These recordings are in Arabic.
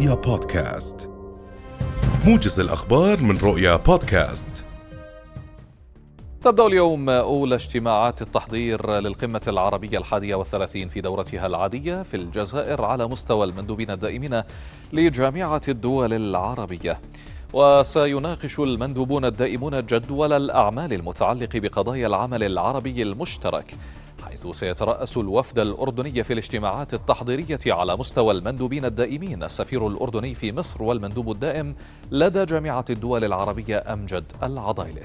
رؤيا بودكاست. موجز الأخبار من رؤيا بودكاست. تبدأ اليوم أولى اجتماعات التحضير للقمة العربية الحادية والثلاثين في دورتها العادية في الجزائر على مستوى المندوبين الدائمين لجامعة الدول العربية. وسيناقش المندوبون الدائمون جدول الأعمال المتعلق بقضايا العمل العربي المشترك. حيث سيترأس الوفد الأردني في الاجتماعات التحضيرية على مستوى المندوبين الدائمين. السفير الأردني في مصر والمندوب الدائم لدى جامعة الدول العربية أمجد العضايله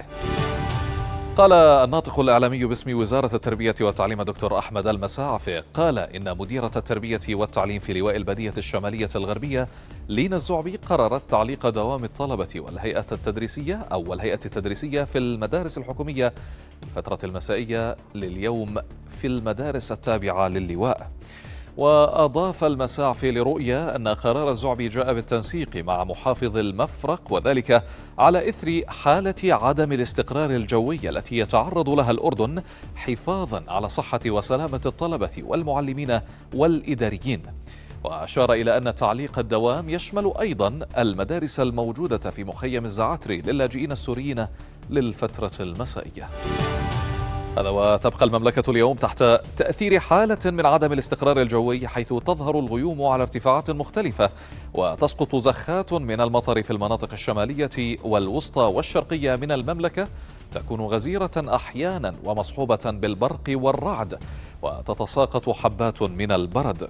قال الناطق الإعلامي باسم وزارة التربية والتعليم دكتور أحمد المساعفي قال إن مديرة التربية والتعليم في لواء البدية الشمالية الغربية لينا الزعبي قررت تعليق دوام الطلبة والهيئة التدريسية أو الهيئة التدريسية في المدارس الحكومية الفترة المسائية لليوم في المدارس التابعة للواء وأضاف المساعفي لرؤيا أن قرار الزعبي جاء بالتنسيق مع محافظ المفرق وذلك على إثر حالة عدم الاستقرار الجوي التي يتعرض لها الأردن حفاظا على صحة وسلامة الطلبة والمعلمين والإداريين. وأشار إلى أن تعليق الدوام يشمل أيضا المدارس الموجودة في مخيم الزعاتري للاجئين السوريين للفترة المسائية. هذا وتبقى المملكة اليوم تحت تأثير حالة من عدم الاستقرار الجوي حيث تظهر الغيوم على ارتفاعات مختلفة وتسقط زخات من المطر في المناطق الشمالية والوسطى والشرقية من المملكة تكون غزيرة أحيانا ومصحوبة بالبرق والرعد وتتساقط حبات من البرد.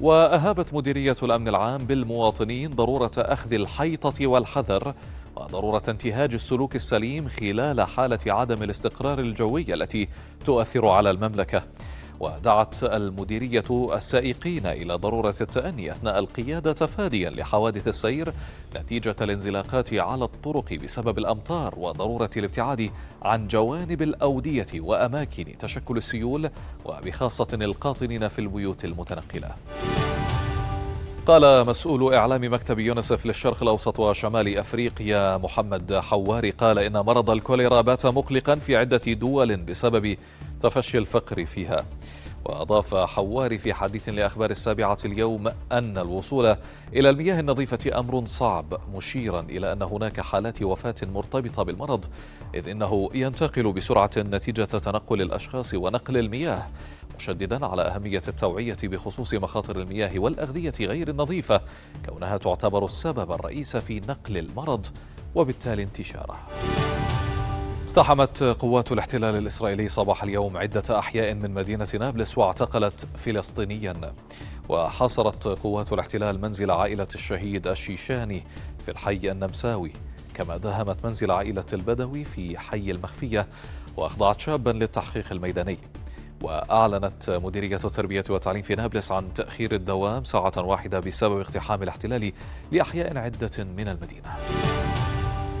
وأهابت مديرية الأمن العام بالمواطنين ضرورة أخذ الحيطة والحذر وضرورة انتهاج السلوك السليم خلال حالة عدم الاستقرار الجوي التي تؤثر على المملكة. ودعت المديرية السائقين إلى ضرورة التأني أثناء القيادة تفاديا لحوادث السير نتيجة الانزلاقات على الطرق بسبب الأمطار وضرورة الابتعاد عن جوانب الأودية وأماكن تشكل السيول وبخاصة القاطنين في البيوت المتنقلة. قال مسؤول إعلام مكتب يونسف للشرق الأوسط وشمال أفريقيا محمد حواري قال إن مرض الكوليرا بات مقلقا في عدة دول بسبب تفشي الفقر فيها. وأضاف حواري في حديث لأخبار السابعة اليوم أن الوصول إلى المياه النظيفة أمر صعب مشيرا إلى أن هناك حالات وفاة مرتبطة بالمرض إذ إنه ينتقل بسرعة نتيجة تنقل الأشخاص ونقل المياه مشددا على أهمية التوعية بخصوص مخاطر المياه والأغذية غير النظيفة كونها تعتبر السبب الرئيس في نقل المرض وبالتالي انتشاره. اقتحمت قوات الاحتلال الإسرائيلي صباح اليوم عدة أحياء من مدينة نابلس واعتقلت فلسطينيا. وحاصرت قوات الاحتلال منزل عائلة الشهيد الشيشاني في الحي النمساوي. كما داهمت منزل عائلة البدوي في حي المخفية وأخضعت شابا للتحقيق الميداني. وأعلنت مديرية التربية والتعليم في نابلس عن تأخير الدوام ساعة واحدة بسبب اقتحام الاحتلال لأحياء عدة من المدينة.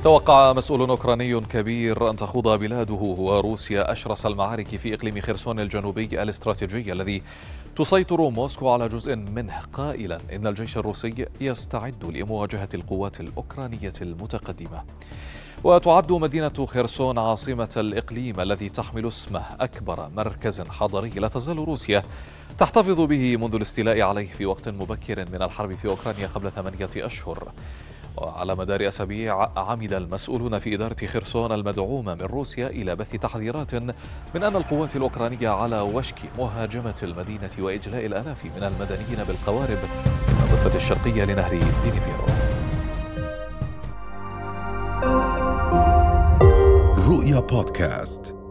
توقع مسؤول أوكراني كبير أن تخوض بلاده وروسيا أشرس المعارك في إقليم خرسون الجنوبي الاستراتيجي الذي تسيطر موسكو على جزء منه قائلا إن الجيش الروسي يستعد لمواجهة القوات الأوكرانية المتقدمة. وتعد مدينة خرسون عاصمة الإقليم الذي تحمل اسمه أكبر مركز حضري لا تزال روسيا تحتفظ به منذ الاستيلاء عليه في وقت مبكر من الحرب في أوكرانيا قبل ثمانية أشهر. وعلى مدار أسابيع عمد المسؤولون في إدارة خرسون المدعومة من روسيا إلى بث تحذيرات من أن القوات الأوكرانية على وشك مهاجمة المدينة وإجلاء الآلاف من المدنيين بالقوارب من الضفة الشرقية لنهر دينيبيرو رؤيا بودكاست.